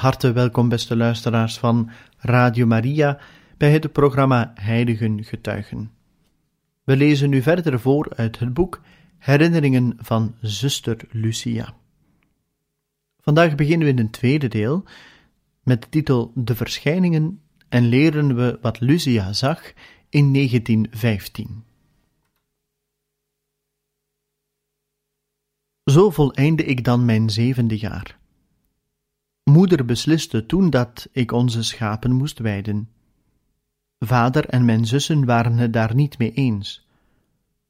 Harte welkom, beste luisteraars van Radio Maria, bij het programma Heiligen Getuigen. We lezen nu verder voor uit het boek Herinneringen van Zuster Lucia. Vandaag beginnen we in het tweede deel met de titel De Verschijningen en leren we wat Lucia zag in 1915. Zo voleinde ik dan mijn zevende jaar. Moeder besliste toen dat ik onze schapen moest weiden. Vader en mijn zussen waren het daar niet mee eens.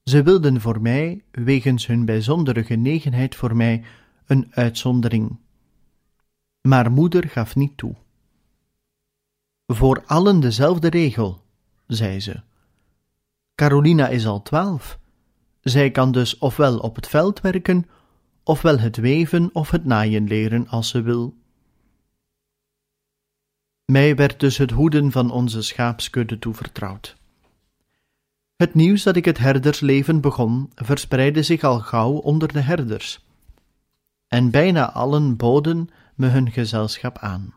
Ze wilden voor mij, wegens hun bijzondere genegenheid voor mij, een uitzondering. Maar moeder gaf niet toe. Voor allen dezelfde regel, zei ze. Carolina is al twaalf. Zij kan dus ofwel op het veld werken, ofwel het weven of het naaien leren als ze wil. Mij werd dus het hoeden van onze schaapskudde toevertrouwd. Het nieuws dat ik het herdersleven begon, verspreidde zich al gauw onder de herders, en bijna allen boden me hun gezelschap aan.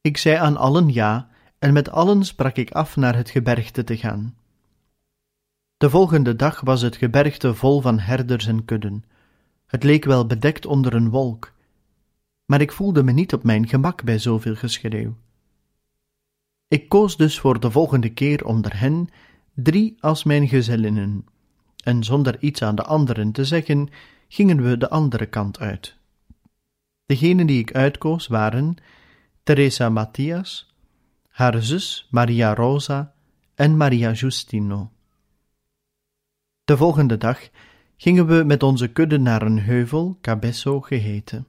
Ik zei aan allen ja, en met allen sprak ik af naar het gebergte te gaan. De volgende dag was het gebergte vol van herders en kudden. Het leek wel bedekt onder een wolk, maar ik voelde me niet op mijn gemak bij zoveel geschreeuw. Ik koos dus voor de volgende keer onder hen drie als mijn gezellinnen, en zonder iets aan de anderen te zeggen, gingen we de andere kant uit. Degenen die ik uitkoos waren Teresa Matthias, haar zus Maria Rosa en Maria Giustino. De volgende dag gingen we met onze kudde naar een heuvel, Cabesso geheten.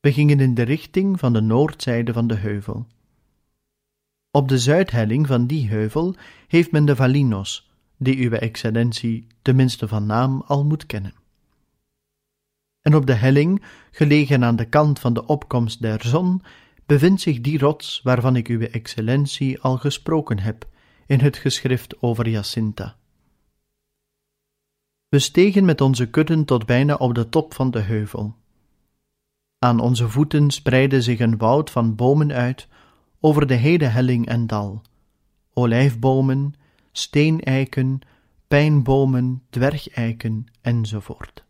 We gingen in de richting van de noordzijde van de heuvel. Op de zuidhelling van die heuvel heeft men de Valinos, die uw excellentie, tenminste van naam, al moet kennen. En op de helling, gelegen aan de kant van de opkomst der zon, bevindt zich die rots waarvan ik uw excellentie al gesproken heb in het geschrift over Jacinta. We stegen met onze kudden tot bijna op de top van de heuvel. Aan onze voeten spreidde zich een woud van bomen uit over de hele helling en dal: olijfbomen, steeneiken, pijnbomen, dwergeiken enzovoort.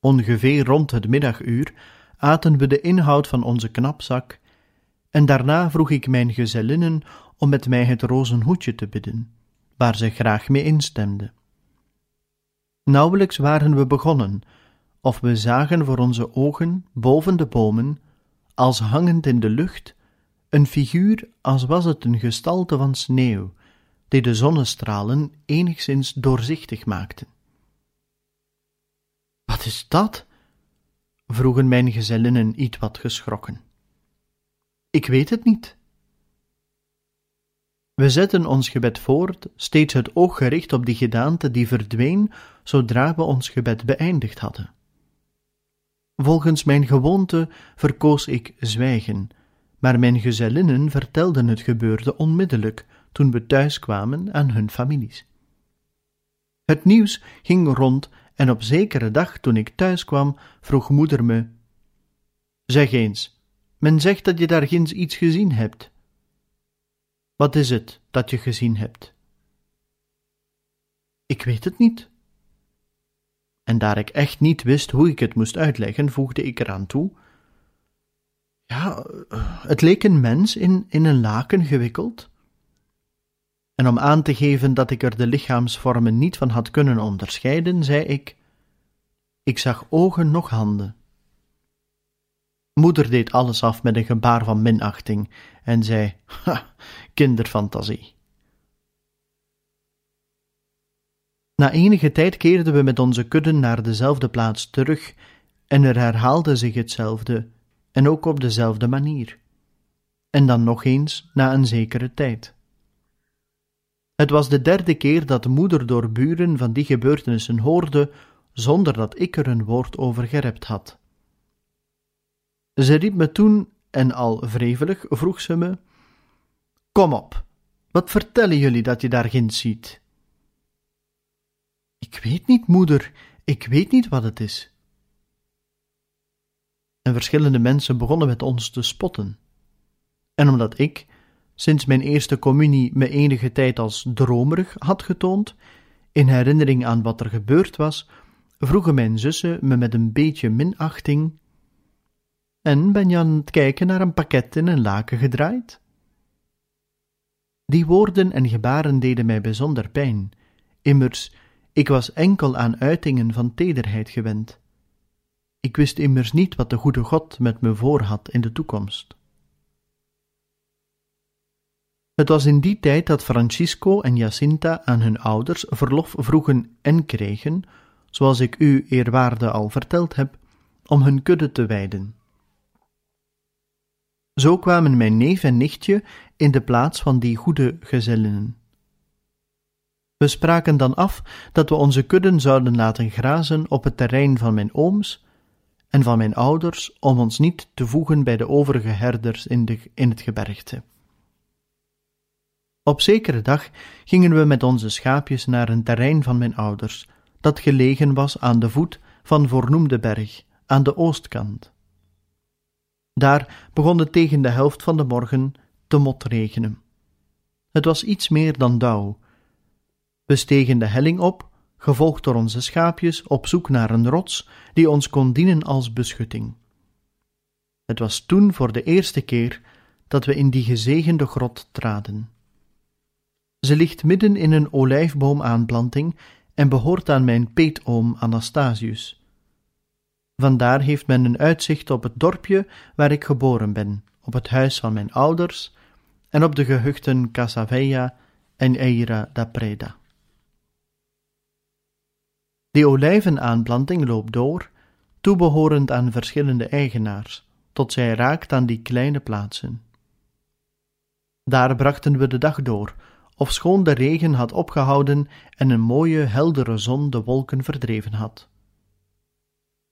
Ongeveer rond het middaguur aten we de inhoud van onze knapzak, en daarna vroeg ik mijn gezellinnen om met mij het rozenhoedje te bidden, waar ze graag mee instemden. Nauwelijks waren we begonnen of we zagen voor onze ogen boven de bomen, als hangend in de lucht, een figuur als was het een gestalte van sneeuw, die de zonnestralen enigszins doorzichtig maakten. Wat is dat? vroegen mijn gezellinnen iets wat geschrokken. Ik weet het niet. We zetten ons gebed voort, steeds het oog gericht op die gedaante die verdween zodra we ons gebed beëindigd hadden. Volgens mijn gewoonte verkoos ik zwijgen, maar mijn gezellinnen vertelden het gebeurde onmiddellijk toen we thuis kwamen aan hun families. Het nieuws ging rond en op zekere dag toen ik thuis kwam, vroeg moeder me: Zeg eens, men zegt dat je daar ginds iets gezien hebt. Wat is het dat je gezien hebt? Ik weet het niet, en daar ik echt niet wist hoe ik het moest uitleggen, voegde ik eraan toe: Ja, het leek een mens in, in een laken gewikkeld. En om aan te geven dat ik er de lichaamsvormen niet van had kunnen onderscheiden, zei ik: Ik zag ogen nog handen. Moeder deed alles af met een gebaar van minachting en zei: Ha, kinderfantasie. Na enige tijd keerden we met onze kudden naar dezelfde plaats terug, en er herhaalde zich hetzelfde, en ook op dezelfde manier. En dan nog eens na een zekere tijd. Het was de derde keer dat de moeder door buren van die gebeurtenissen hoorde, zonder dat ik er een woord over gerept had. Ze riep me toen, en al wrevelig vroeg ze me: Kom op, wat vertellen jullie dat je daar ginds ziet? Ik weet niet, moeder, ik weet niet wat het is. En verschillende mensen begonnen met ons te spotten. En omdat ik, sinds mijn eerste communie, me enige tijd als dromerig had getoond, in herinnering aan wat er gebeurd was, vroegen mijn zussen me met een beetje minachting: En ben je aan het kijken naar een pakket in een laken gedraaid? Die woorden en gebaren deden mij bijzonder pijn, immers ik was enkel aan uitingen van tederheid gewend. Ik wist immers niet wat de goede God met me voor had in de toekomst. Het was in die tijd dat Francisco en Jacinta aan hun ouders verlof vroegen en kregen, zoals ik u eerwaarde al verteld heb, om hun kudde te wijden. Zo kwamen mijn neef en nichtje in de plaats van die goede gezellinnen. We spraken dan af dat we onze kudden zouden laten grazen op het terrein van mijn ooms en van mijn ouders, om ons niet te voegen bij de overige herders in, de, in het gebergte. Op zekere dag gingen we met onze schaapjes naar een terrein van mijn ouders, dat gelegen was aan de voet van voornoemde berg, aan de oostkant. Daar begon het tegen de helft van de morgen te motregenen. Het was iets meer dan dauw, we stegen de helling op, gevolgd door onze schaapjes, op zoek naar een rots die ons kon dienen als beschutting. Het was toen voor de eerste keer dat we in die gezegende grot traden. Ze ligt midden in een olijfboomaanplanting en behoort aan mijn peetoom Anastasius. Vandaar heeft men een uitzicht op het dorpje waar ik geboren ben, op het huis van mijn ouders en op de gehuchten Casaveia en Eira da Preda. Die olijvenaanplanting loopt door, toebehorend aan verschillende eigenaars, tot zij raakt aan die kleine plaatsen. Daar brachten we de dag door, ofschoon de regen had opgehouden en een mooie, heldere zon de wolken verdreven had.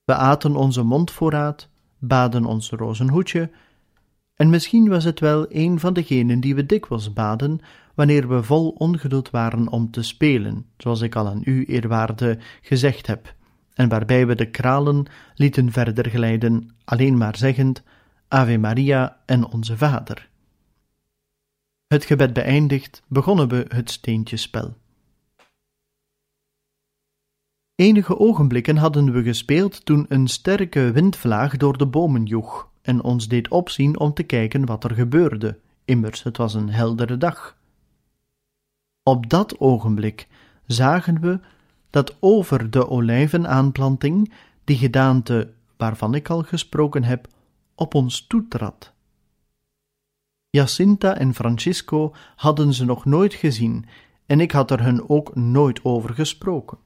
We aten onze mondvoorraad, baden ons rozenhoedje, en misschien was het wel een van degenen die we dikwijls baden, wanneer we vol ongeduld waren om te spelen, zoals ik al aan u, eerwaarde, gezegd heb, en waarbij we de kralen lieten verder glijden, alleen maar zeggend Ave Maria en Onze Vader. Het gebed beëindigd, begonnen we het steentjespel. Enige ogenblikken hadden we gespeeld toen een sterke windvlaag door de bomen joeg en ons deed opzien om te kijken wat er gebeurde. Immers, het was een heldere dag. Op dat ogenblik zagen we dat over de olijvenaanplanting die gedaante waarvan ik al gesproken heb, op ons toetrad. Jacinta en Francisco hadden ze nog nooit gezien en ik had er hun ook nooit over gesproken.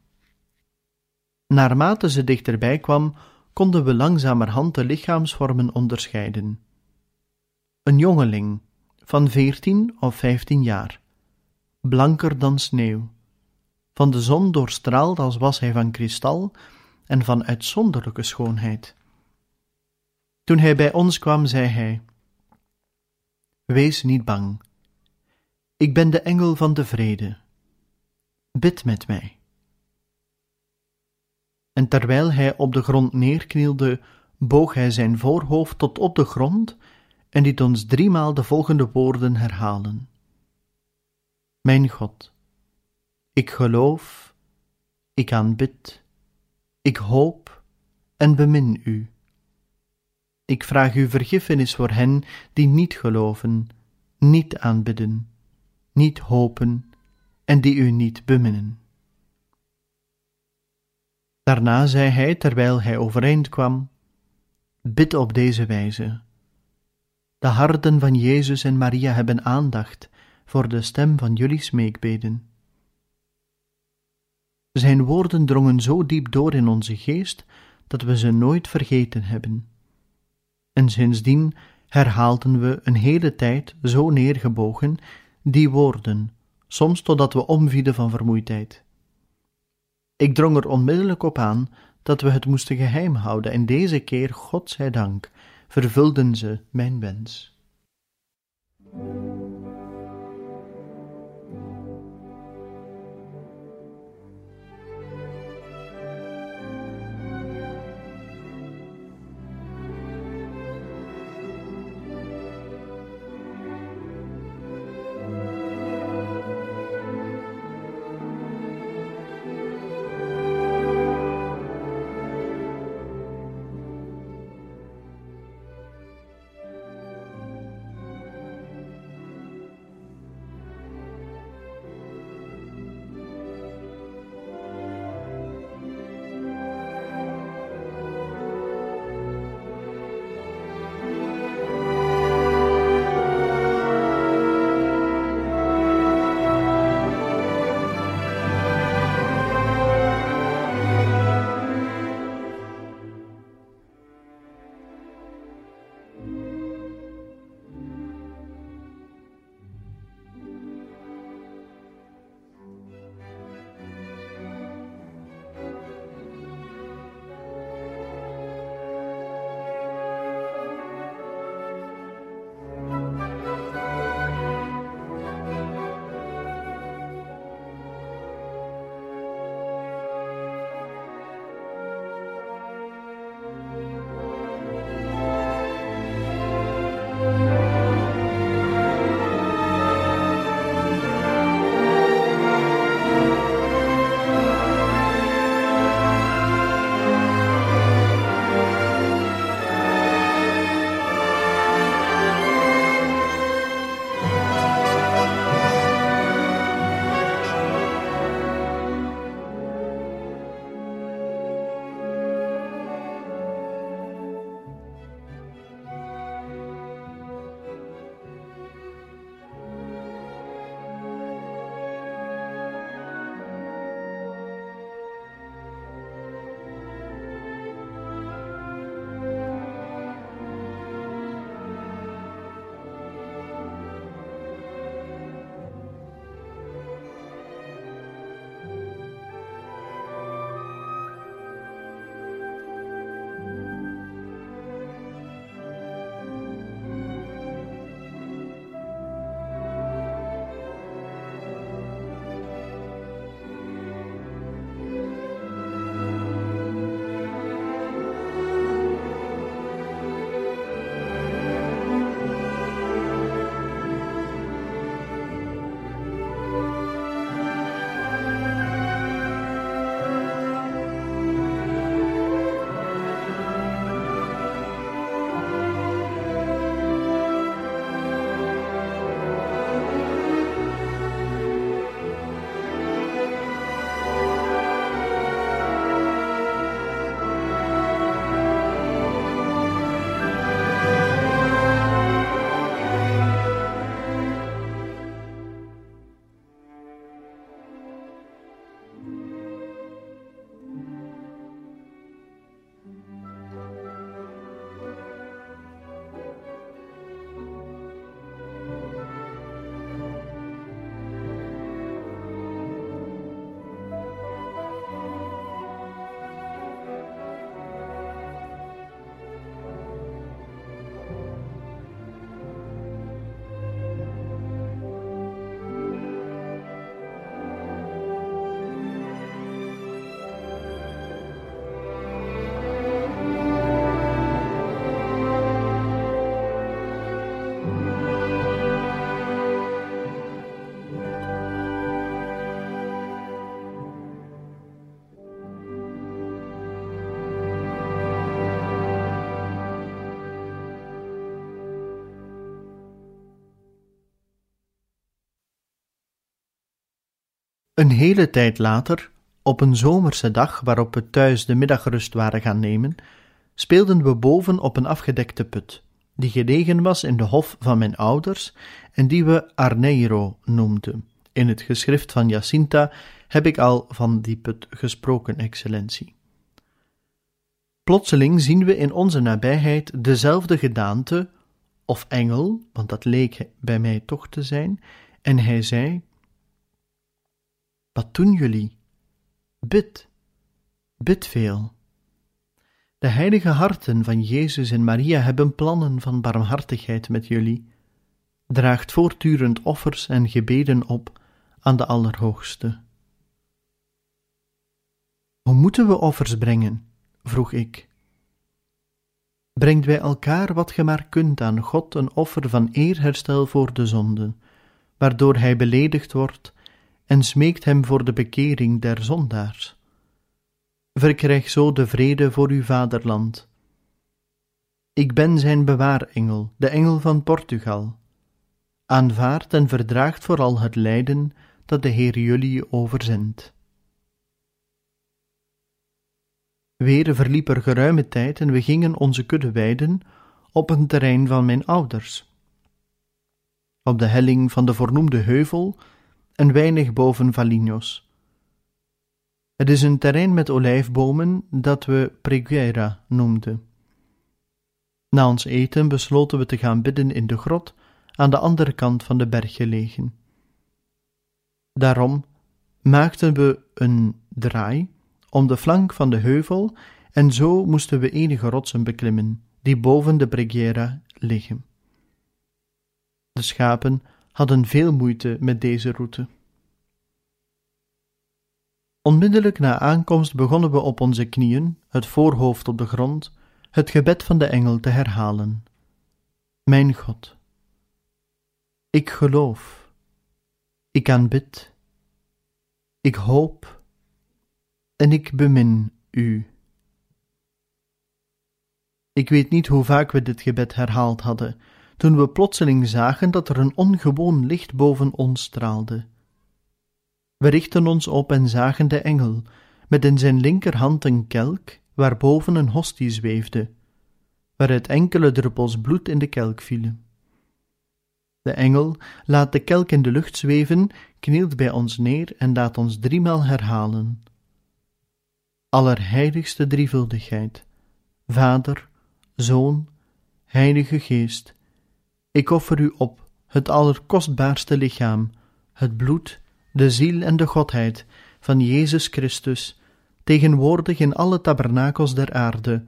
Naarmate ze dichterbij kwam, konden we langzamerhand de lichaamsvormen onderscheiden. Een jongeling van veertien of vijftien jaar, blanker dan sneeuw, van de zon doorstraald als was hij van kristal en van uitzonderlijke schoonheid. Toen hij bij ons kwam, zei hij: Wees niet bang. Ik ben de engel van de vrede. Bid met mij. En terwijl hij op de grond neerknielde, boog hij zijn voorhoofd tot op de grond en liet ons driemaal de volgende woorden herhalen. Mijn God, ik geloof, ik aanbid, ik hoop en bemin u. Ik vraag u vergiffenis voor hen die niet geloven, niet aanbidden, niet hopen en die u niet beminnen. Daarna zei hij, terwijl hij overeind kwam: Bid op deze wijze. De harten van Jezus en Maria hebben aandacht voor de stem van jullie smeekbeden. Zijn woorden drongen zo diep door in onze geest dat we ze nooit vergeten hebben. En sindsdien herhaalden we een hele tijd zo neergebogen die woorden, soms totdat we omvielen van vermoeidheid. Ik drong er onmiddellijk op aan dat we het moesten geheim houden, en deze keer, God zij dank, vervulden ze mijn wens. Een hele tijd later, op een zomerse dag waarop we thuis de middagrust waren gaan nemen, speelden we boven op een afgedekte put, die gelegen was in de hof van mijn ouders en die we Arneiro noemden, In het geschrift van Jacinta heb ik al van die put gesproken, excellentie. Plotseling zien we in onze nabijheid dezelfde gedaante, of engel, want dat leek bij mij toch te zijn, en hij zei: Wat doen jullie? Bid, bid veel. De heilige harten van Jezus en Maria hebben plannen van barmhartigheid met jullie. Draagt voortdurend offers en gebeden op aan de Allerhoogste. Hoe moeten we offers brengen? vroeg ik. Brengt bij elkaar wat ge maar kunt aan God een offer van eerherstel voor de zonde, waardoor hij beledigd wordt, en smeekt hem voor de bekering der zondaars. Verkrijg zo de vrede voor uw vaderland. Ik ben zijn bewaarengel, de engel van Portugal. Aanvaard en verdraagt vooral het lijden dat de Heer jullie overzendt. Weer verliep er geruime tijd en we gingen onze kudde weiden op een terrein van mijn ouders. Op de helling van de voornoemde heuvel en weinig boven Valinhos. Het is een terrein met olijfbomen dat we Preguera noemden. Na ons eten besloten we te gaan bidden in de grot aan de andere kant van de berg gelegen. Daarom maakten we een draai om de flank van de heuvel en zo moesten we enige rotsen beklimmen die boven de Breghiera liggen. De schapen hadden veel moeite met deze route. Onmiddellijk na aankomst begonnen we op onze knieën, het voorhoofd op de grond, het gebed van de engel te herhalen. Mijn God, ik geloof, ik aanbid, ik hoop en ik bemin u. Ik weet niet hoe vaak we dit gebed herhaald hadden, toen we plotseling zagen dat er een ongewoon licht boven ons straalde. We richtten ons op en zagen de engel, met in zijn linkerhand een kelk, waarboven een hostie zweefde, waaruit enkele druppels bloed in de kelk vielen. De engel laat de kelk in de lucht zweven, knielt bij ons neer en laat ons driemaal herhalen. Allerheiligste drievuldigheid, Vader, Zoon, Heilige Geest, ik offer u op het allerkostbaarste lichaam, het bloed de ziel en de godheid van Jezus Christus, tegenwoordig in alle tabernakels der aarde,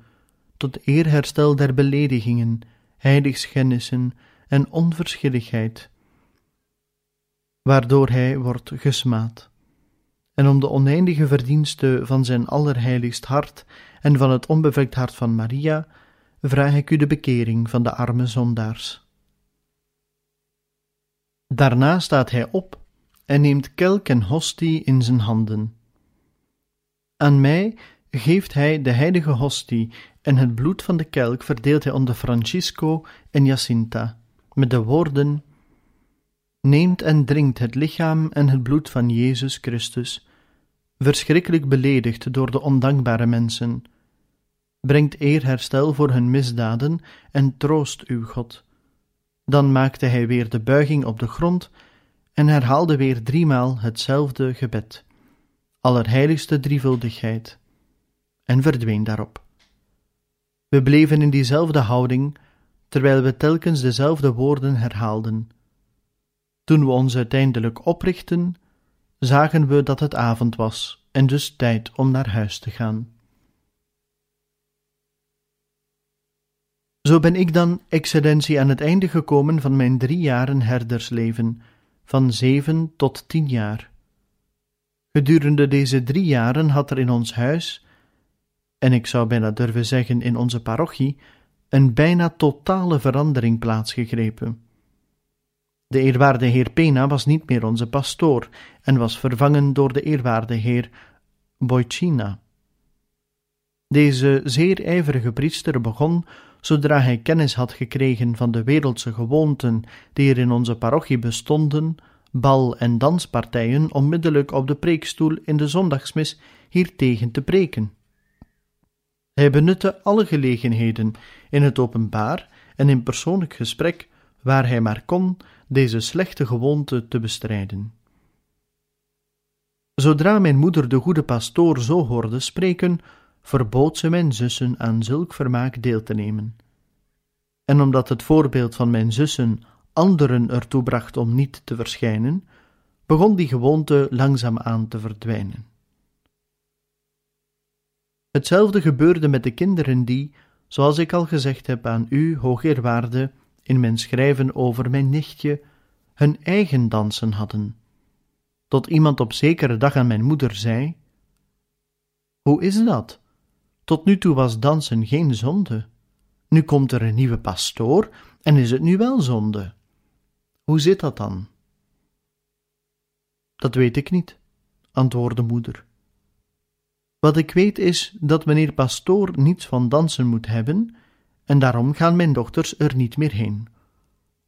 tot eerherstel der beledigingen, heiligschennissen en onverschilligheid, waardoor hij wordt gesmaad. En om de oneindige verdienste van zijn allerheiligst hart en van het onbevlekt hart van Maria, vraag ik u de bekering van de arme zondaars. Daarna staat hij op en neemt kelk en hostie in zijn handen. Aan mij geeft hij de heilige hostie en het bloed van de kelk verdeelt hij onder Francisco en Jacinta, met de woorden: Neemt en drinkt het lichaam en het bloed van Jezus Christus, verschrikkelijk beledigd door de ondankbare mensen. Brengt eerherstel voor hun misdaden en troost uw God. Dan maakte hij weer de buiging op de grond en herhaalde weer driemaal hetzelfde gebed, allerheiligste drievuldigheid, en verdween daarop. We bleven in diezelfde houding, terwijl we telkens dezelfde woorden herhaalden. Toen we ons uiteindelijk oprichten, zagen we dat het avond was en dus tijd om naar huis te gaan. Zo ben ik dan, excellentie, aan het einde gekomen van mijn drie jaren herdersleven, van zeven tot tien jaar. Gedurende deze drie jaren had er in ons huis, en ik zou bijna durven zeggen in onze parochie, een bijna totale verandering plaatsgegrepen. De eerwaarde heer Pena was niet meer onze pastoor en was vervangen door de eerwaarde heer Boicina. Deze zeer ijverige priester begon zodra hij kennis had gekregen van de wereldse gewoonten die er in onze parochie bestonden, bal- en danspartijen onmiddellijk op de preekstoel in de zondagsmis hiertegen te preken. Hij benutte alle gelegenheden in het openbaar en in persoonlijk gesprek, waar hij maar kon, deze slechte gewoonte te bestrijden. Zodra mijn moeder de goede pastoor zo hoorde spreken, verbood ze mijn zussen aan zulk vermaak deel te nemen. En omdat het voorbeeld van mijn zussen anderen ertoe bracht om niet te verschijnen, begon die gewoonte langzaam aan te verdwijnen. Hetzelfde gebeurde met de kinderen die, zoals ik al gezegd heb aan u, hoogeerwaarde, in mijn schrijven over mijn nichtje, hun eigen dansen hadden. Tot iemand op zekere dag aan mijn moeder zei: Hoe is dat? Tot nu toe was dansen geen zonde. Nu komt er een nieuwe pastoor en is het nu wel zonde. Hoe zit dat dan? Dat weet ik niet, antwoordde moeder. Wat ik weet is dat meneer pastoor niets van dansen moet hebben, en daarom gaan mijn dochters er niet meer heen.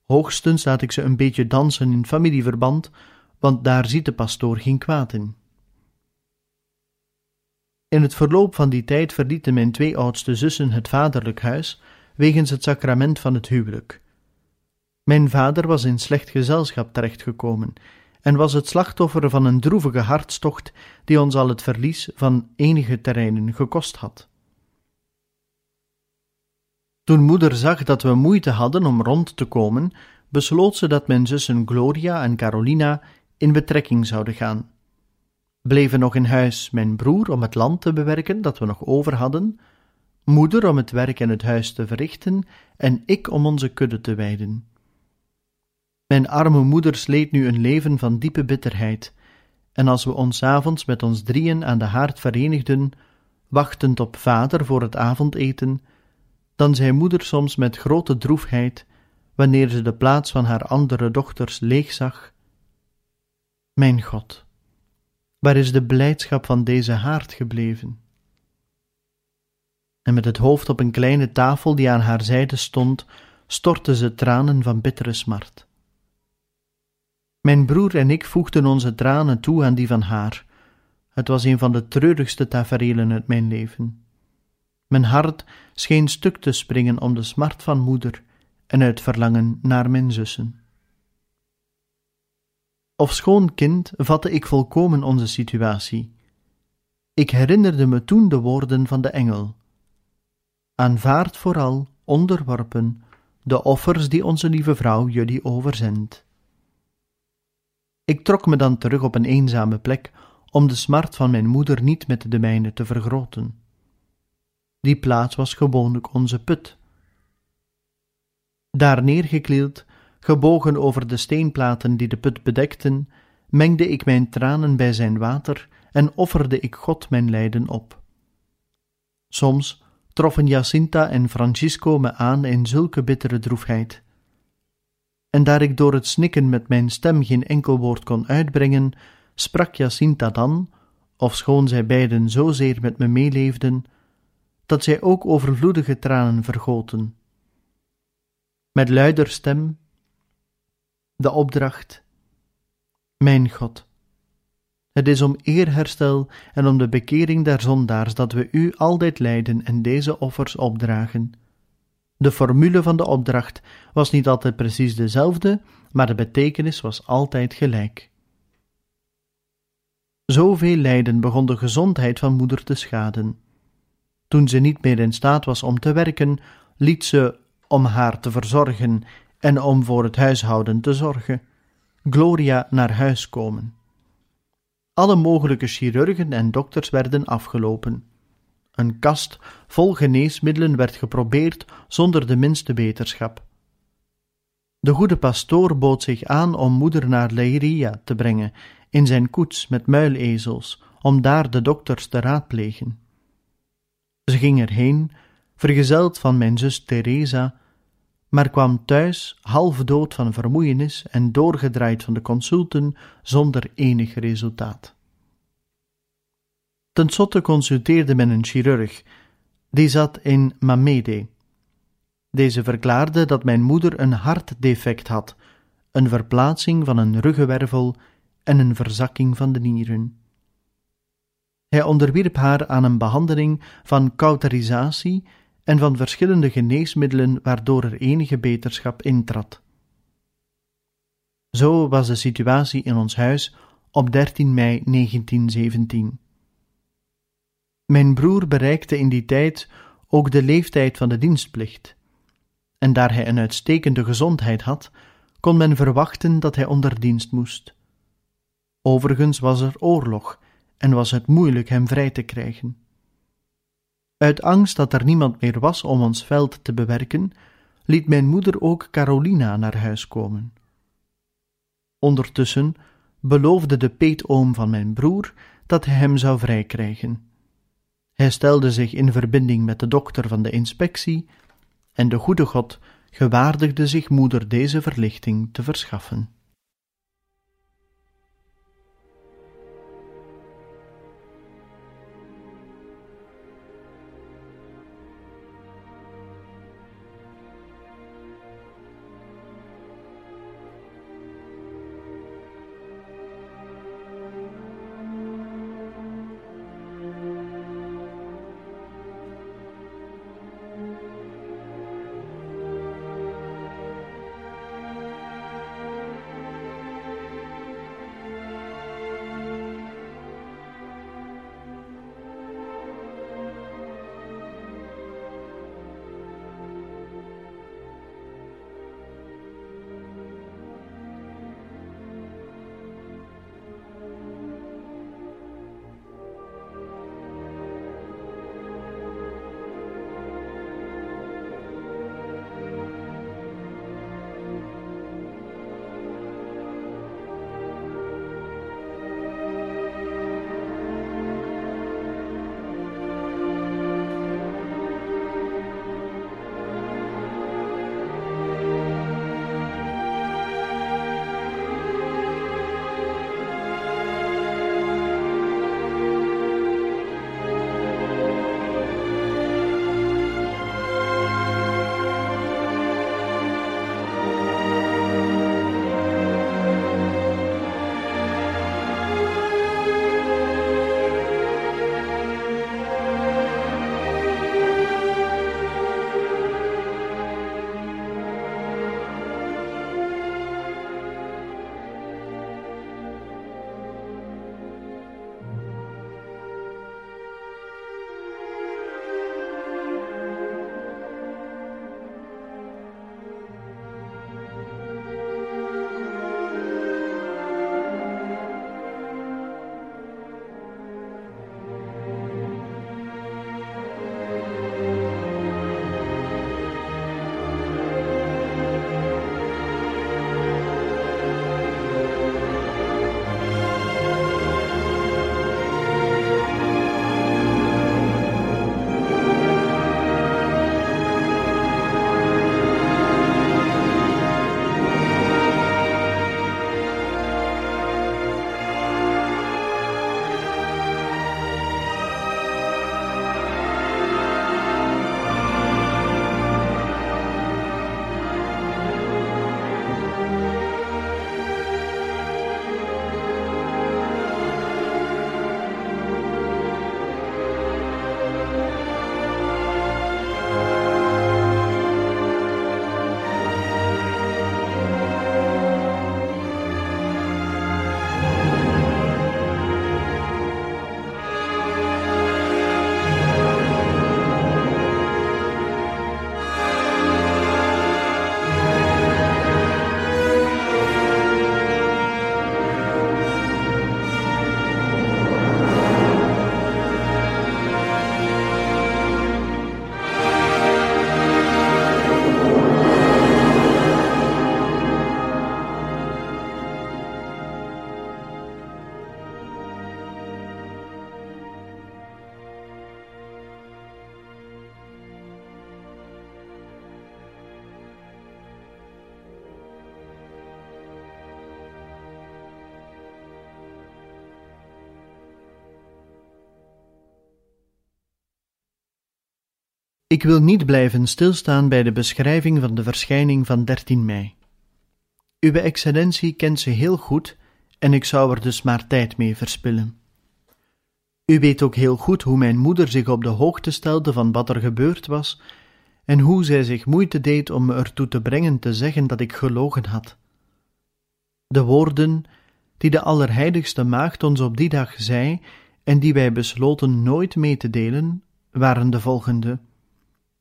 Hoogstens laat ik ze een beetje dansen in familieverband, want daar ziet de pastoor geen kwaad in. In het verloop van die tijd verlieten mijn twee oudste zussen het vaderlijk huis wegens het sacrament van het huwelijk. Mijn vader was in slecht gezelschap terechtgekomen en was het slachtoffer van een droevige hartstocht die ons al het verlies van enige terreinen gekost had. Toen moeder zag dat we moeite hadden om rond te komen, besloot ze dat mijn zussen Gloria en Carolina in betrekking zouden gaan. Bleven nog in huis mijn broer om het land te bewerken dat we nog over hadden, moeder om het werk in het huis te verrichten en ik om onze kudde te wijden. Mijn arme moeder sleet nu een leven van diepe bitterheid, en als we ons avonds met ons drieën aan de haard verenigden, wachtend op vader voor het avondeten, dan zei moeder soms met grote droefheid, wanneer ze de plaats van haar andere dochters leegzag: Mijn God, waar is de blijdschap van deze haard gebleven? En met het hoofd op een kleine tafel die aan haar zijde stond, stortte ze tranen van bittere smart. Mijn broer en ik voegden onze tranen toe aan die van haar. Het was een van de treurigste tafereelen uit mijn leven. Mijn hart scheen stuk te springen om de smart van moeder en uit verlangen naar mijn zussen. Of schoon kind vatte ik volkomen onze situatie. Ik herinnerde me toen de woorden van de engel: Aanvaard vooral, onderworpen, de offers die onze lieve vrouw jullie overzendt. Ik trok me dan terug op een eenzame plek om de smart van mijn moeder niet met de mijne te vergroten. Die plaats was gewoonlijk onze put. Daar neergekleeld, gebogen over de steenplaten die de put bedekten, mengde ik mijn tranen bij zijn water en offerde ik God mijn lijden op. Soms troffen Jacinta en Francisco me aan in zulke bittere droefheid en daar ik door het snikken met mijn stem geen enkel woord kon uitbrengen, sprak Jacinta dan, ofschoon zij beiden zozeer met me meeleefden, dat zij ook overvloedige tranen vergoten. Met luider stem, de opdracht: Mijn God, het is om eerherstel en om de bekering der zondaars dat we u altijd leiden en deze offers opdragen de formule van de opdracht was niet altijd precies dezelfde, maar de betekenis was altijd gelijk. Zoveel lijden begon de gezondheid van moeder te schaden. Toen ze niet meer in staat was om te werken, liet ze, om haar te verzorgen en om voor het huishouden te zorgen, Gloria naar huis komen. Alle mogelijke chirurgen en dokters werden afgelopen. Een kast vol geneesmiddelen werd geprobeerd zonder de minste beterschap. De goede pastoor bood zich aan om moeder naar Leiria te brengen, in zijn koets met muilezels, om daar de dokters te raadplegen. Ze ging erheen, vergezeld van mijn zus Teresa, maar kwam thuis half dood van vermoeienis en doorgedraaid van de consulten zonder enig resultaat. Ten slotte consulteerde men een chirurg, die zat in Mamede. Deze verklaarde dat mijn moeder een hartdefect had, een verplaatsing van een ruggenwervel en een verzakking van de nieren. Hij onderwierp haar aan een behandeling van cauterisatie en van verschillende geneesmiddelen waardoor er enige beterschap intrad. Zo was de situatie in ons huis op 13 mei 1917. Mijn broer bereikte in die tijd ook de leeftijd van de dienstplicht. En daar hij een uitstekende gezondheid had, kon men verwachten dat hij onder dienst moest. Overigens was er oorlog en was het moeilijk hem vrij te krijgen. Uit angst dat er niemand meer was om ons veld te bewerken, liet mijn moeder ook Carolina naar huis komen. Ondertussen beloofde de peetoom van mijn broer dat hij hem zou vrijkrijgen. Hij stelde zich in verbinding met de dokter van de inspectie, en de goede God gewaardigde zich moeder deze verlichting te verschaffen. Ik wil niet blijven stilstaan bij de beschrijving van de verschijning van 13 mei. Uwe excellentie kent ze heel goed en ik zou er dus maar tijd mee verspillen. U weet ook heel goed hoe mijn moeder zich op de hoogte stelde van wat er gebeurd was en hoe zij zich moeite deed om me ertoe te brengen te zeggen dat ik gelogen had. De woorden die de Allerheiligste Maagd ons op die dag zei en die wij besloten nooit mee te delen, waren de volgende.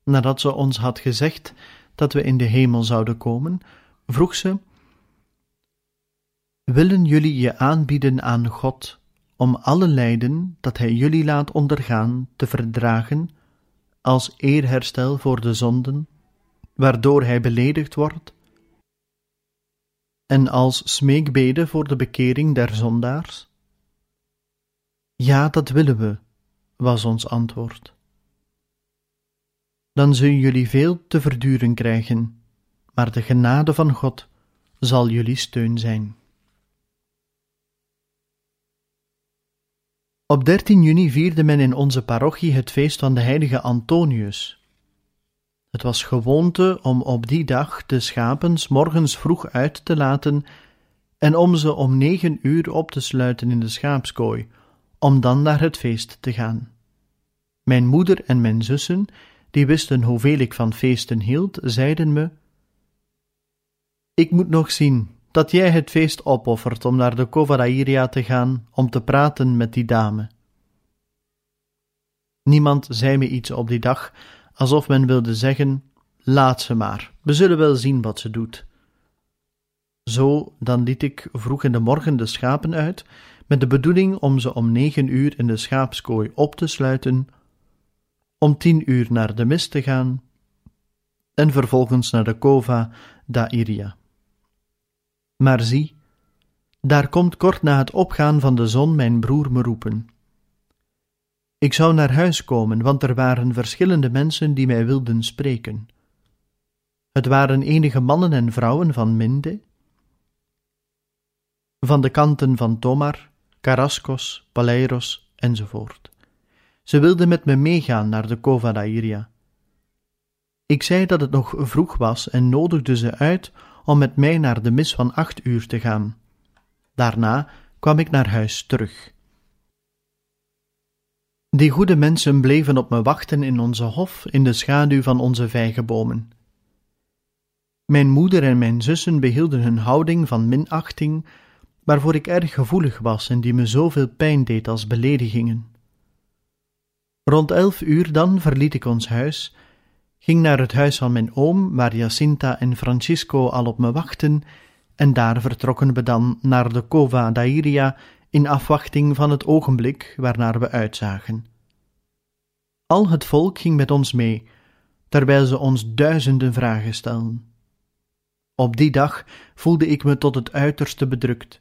Nadat ze ons had gezegd dat we in de hemel zouden komen, vroeg ze: Willen jullie je aanbieden aan God om alle lijden dat Hij jullie laat ondergaan te verdragen, als eerherstel voor de zonden, waardoor Hij beledigd wordt, en als smeekbede voor de bekering der zondaars? Ja, dat willen we, was ons antwoord. Dan zullen jullie veel te verduren krijgen, maar de genade van God zal jullie steun zijn. Op 13 juni vierde men in onze parochie het feest van de heilige Antonius. Het was gewoonte om op die dag de schapen morgens vroeg uit te laten en om ze om negen uur op te sluiten in de schaapskooi, om dan naar het feest te gaan. Mijn moeder en mijn zussen, die wisten hoeveel ik van feesten hield, zeiden me: Ik moet nog zien dat jij het feest opoffert om naar de Covarairia te gaan om te praten met die dame. Niemand zei me iets op die dag, alsof men wilde zeggen: Laat ze maar, we zullen wel zien wat ze doet. Zo dan liet ik vroeg in de morgen de schapen uit, met de bedoeling om ze om negen uur in de schaapskooi op te sluiten, om tien uur naar de mis te gaan en vervolgens naar de Cova da Iria. Maar zie, daar komt kort na het opgaan van de zon mijn broer me roepen. Ik zou naar huis komen, want er waren verschillende mensen die mij wilden spreken. Het waren enige mannen en vrouwen van Minde, van de kanten van Tomar, Carascos, Paleiros enzovoort. Ze wilden met me meegaan naar de Cova d'Airia. Ik zei dat het nog vroeg was en nodigde ze uit om met mij naar de mis van acht uur te gaan. Daarna kwam ik naar huis terug. Die goede mensen bleven op me wachten in onze hof in de schaduw van onze vijgenbomen. Mijn moeder en mijn zussen behielden hun houding van minachting, waarvoor ik erg gevoelig was en die me zoveel pijn deed als beledigingen. Rond elf uur dan verliet ik ons huis ging naar het huis van mijn oom, waar Jacinta en Francisco al op me wachten, en daar vertrokken we dan naar de Cova d'Airia in afwachting van het ogenblik waarnaar we uitzagen. Al het volk ging met ons mee, terwijl ze ons duizenden vragen stelden. Op die dag voelde ik me tot het uiterste bedrukt.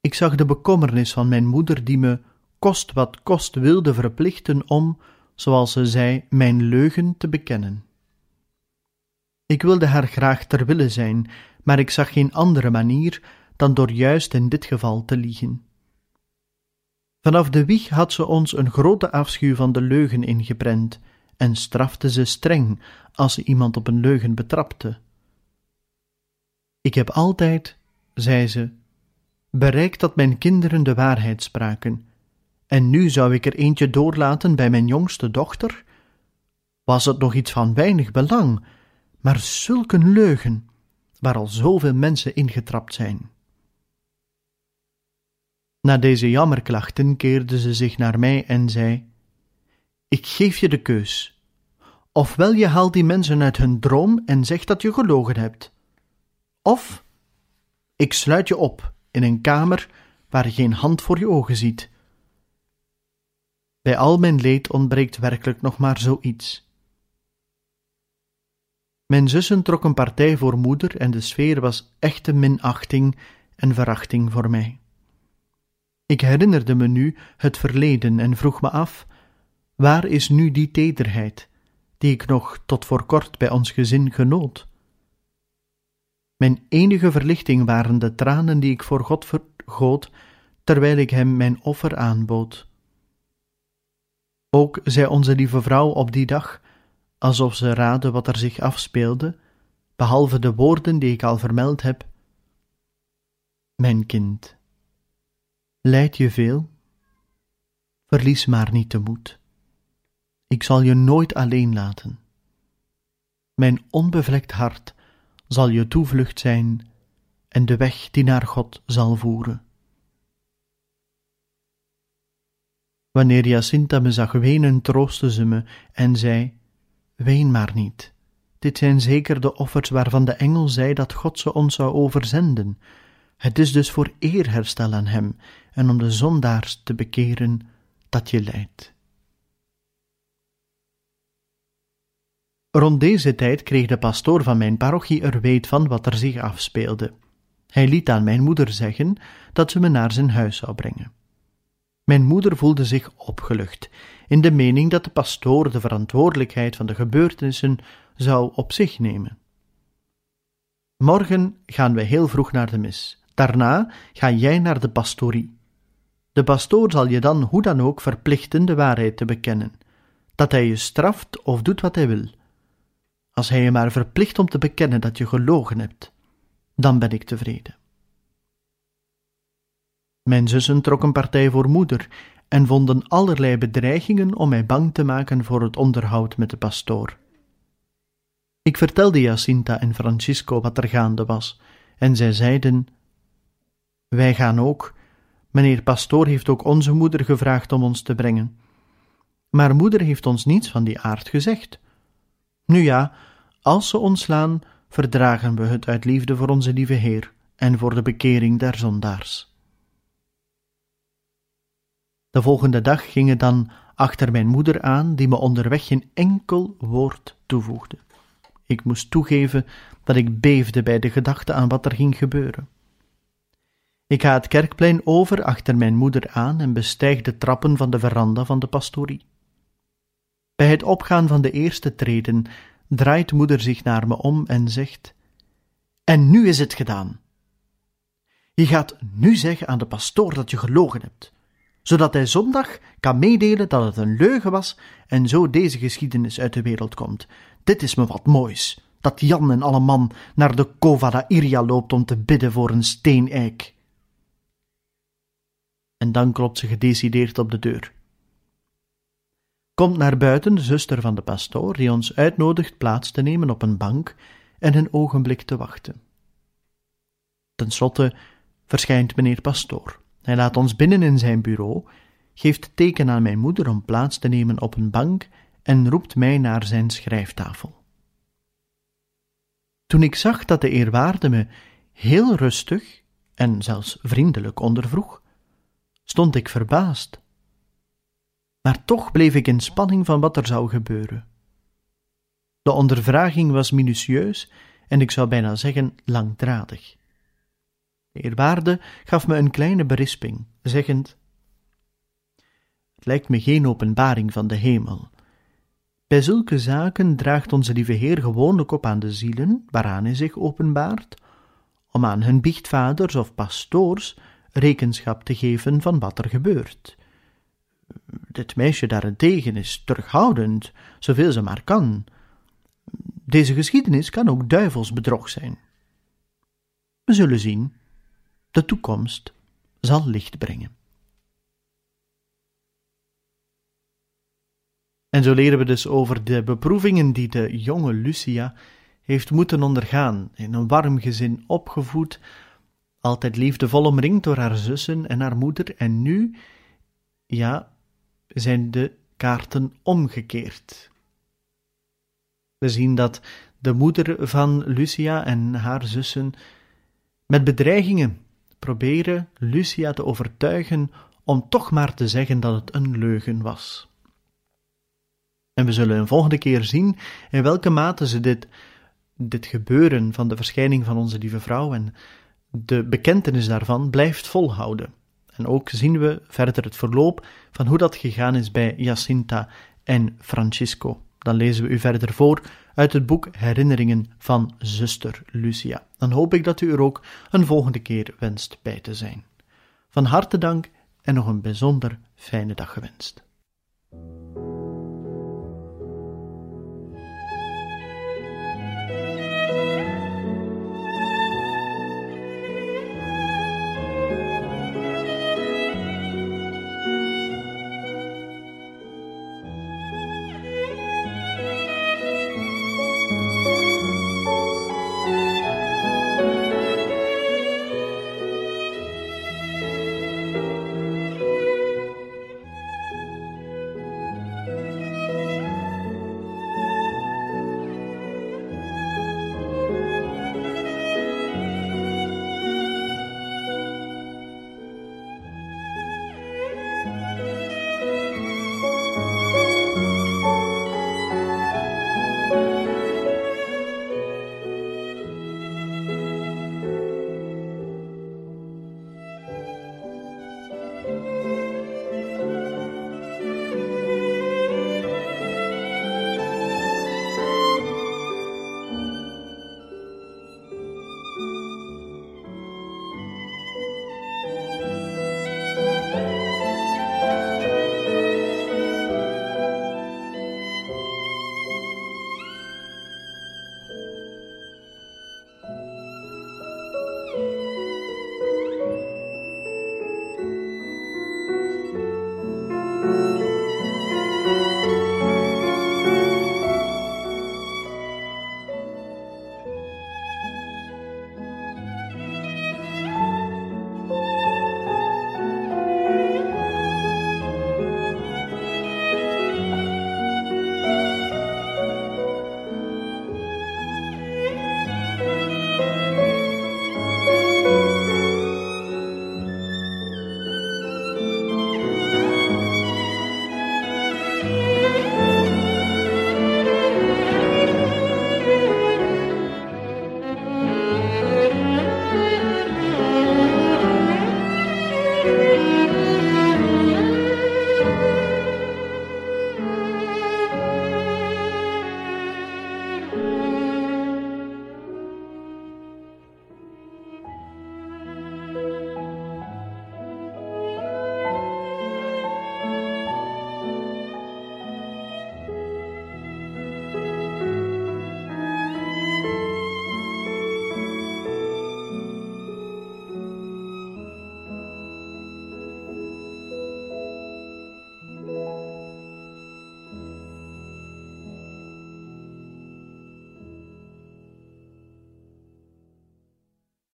Ik zag de bekommernis van mijn moeder, die me, kost wat kost, wilde verplichten om, zoals ze zei, mijn leugen te bekennen. Ik wilde haar graag ter wille zijn, maar ik zag geen andere manier dan door juist in dit geval te liegen. Vanaf de wieg had ze ons een grote afschuw van de leugen ingeprent en strafte ze streng als ze iemand op een leugen betrapte. Ik heb altijd, zei ze, bereikt dat mijn kinderen de waarheid spraken en nu zou ik er eentje doorlaten bij mijn jongste dochter? Was het nog iets van weinig belang, maar zulk een leugen, waar al zoveel mensen ingetrapt zijn. Na deze jammerklachten keerde ze zich naar mij en zei: Ik geef je de keus. Ofwel je haalt die mensen uit hun droom en zegt dat je gelogen hebt, of ik sluit je op in een kamer waar geen hand voor je ogen ziet bij al mijn leed ontbreekt werkelijk nog maar zoiets. Mijn zussen trokken partij voor moeder en de sfeer was echte minachting en verachting voor mij. Ik herinnerde me nu het verleden en vroeg me af: waar is nu die tederheid, die ik nog tot voor kort bij ons gezin genoot? Mijn enige verlichting waren de tranen die ik voor God vergoot, terwijl ik hem mijn offer aanbood. Ook zei onze lieve vrouw op die dag, alsof ze raadde wat er zich afspeelde, behalve de woorden die ik al vermeld heb: Mijn kind, lijd je veel? Verlies maar niet de moed. Ik zal je nooit alleen laten. Mijn onbevlekt hart zal je toevlucht zijn en de weg die naar God zal voeren. Wanneer Jacinta me zag wenen, troostte ze me en zei: Ween maar niet. Dit zijn zeker de offers waarvan de engel zei dat God ze ons zou overzenden. Het is dus voor eerherstel aan Hem en om de zondaars te bekeren dat je lijdt. Rond deze tijd kreeg de pastoor van mijn parochie er weet van wat er zich afspeelde. Hij liet aan mijn moeder zeggen dat ze me naar zijn huis zou brengen. Mijn moeder voelde zich opgelucht, in de mening dat de pastoor de verantwoordelijkheid van de gebeurtenissen zou op zich nemen. Morgen gaan we heel vroeg naar de mis. Daarna ga jij naar de pastorie. De pastoor zal je dan hoe dan ook verplichten de waarheid te bekennen, dat hij je straft of doet wat hij wil. Als hij je maar verplicht om te bekennen dat je gelogen hebt, dan ben ik tevreden. Mijn zussen trokken partij voor moeder en vonden allerlei bedreigingen om mij bang te maken voor het onderhoud met de pastoor. Ik vertelde Jacinta en Francisco wat er gaande was, en zij zeiden: Wij gaan ook. Meneer pastoor heeft ook onze moeder gevraagd om ons te brengen. Maar moeder heeft ons niets van die aard gezegd. Nu ja, als ze ons slaan, verdragen we het uit liefde voor onze lieve Heer en voor de bekering der zondaars. De volgende dag ging dan achter mijn moeder aan, die me onderweg geen enkel woord toevoegde. Ik moest toegeven dat ik beefde bij de gedachte aan wat er ging gebeuren. Ik ga het kerkplein over achter mijn moeder aan en bestijg de trappen van de veranda van de pastorie. Bij het opgaan van de eerste treden draait moeder zich naar me om en zegt: En nu is het gedaan. Je gaat nu zeggen aan de pastoor dat je gelogen hebt zodat hij zondag kan meedelen dat het een leugen was en zo deze geschiedenis uit de wereld komt. Dit is me wat moois, dat Jan en alle man naar de Cova Iria loopt om te bidden voor een steeneik. En dan klopt ze gedecideerd op de deur. Komt naar buiten de zuster van de pastoor, die ons uitnodigt plaats te nemen op een bank en een ogenblik te wachten. Ten slotte verschijnt meneer pastoor. Hij laat ons binnen in zijn bureau, geeft teken aan mijn moeder om plaats te nemen op een bank en roept mij naar zijn schrijftafel. Toen ik zag dat de eerwaarde me heel rustig en zelfs vriendelijk ondervroeg, stond ik verbaasd. Maar toch bleef ik in spanning van wat er zou gebeuren. De ondervraging was minutieus en ik zou bijna zeggen langdradig. De eerwaarde gaf me een kleine berisping, zeggend: Het lijkt me geen openbaring van de hemel. Bij zulke zaken draagt onze lieve Heer gewoonlijk op aan de zielen waaraan hij zich openbaart, om aan hun biechtvaders of pastoors rekenschap te geven van wat er gebeurt. Dit meisje daarentegen is terughoudend, zoveel ze maar kan. Deze geschiedenis kan ook duivelsbedrog zijn. We zullen zien. De toekomst zal licht brengen. En zo leren we dus over de beproevingen die de jonge Lucia heeft moeten ondergaan, in een warm gezin opgevoed, altijd liefdevol omringd door haar zussen en haar moeder, en nu, ja, zijn de kaarten omgekeerd. We zien dat de moeder van Lucia en haar zussen met bedreigingen proberen Lucia te overtuigen om toch maar te zeggen dat het een leugen was. En we zullen een volgende keer zien in welke mate ze dit, dit gebeuren van de verschijning van onze lieve vrouw en de bekentenis daarvan blijft volhouden. En ook zien we verder het verloop van hoe dat gegaan is bij Jacinta en Francisco. Dan lezen we u verder voor uit het boek Herinneringen van zuster Lucia. Dan hoop ik dat u er ook een volgende keer wenst bij te zijn. Van harte dank en nog een bijzonder fijne dag gewenst.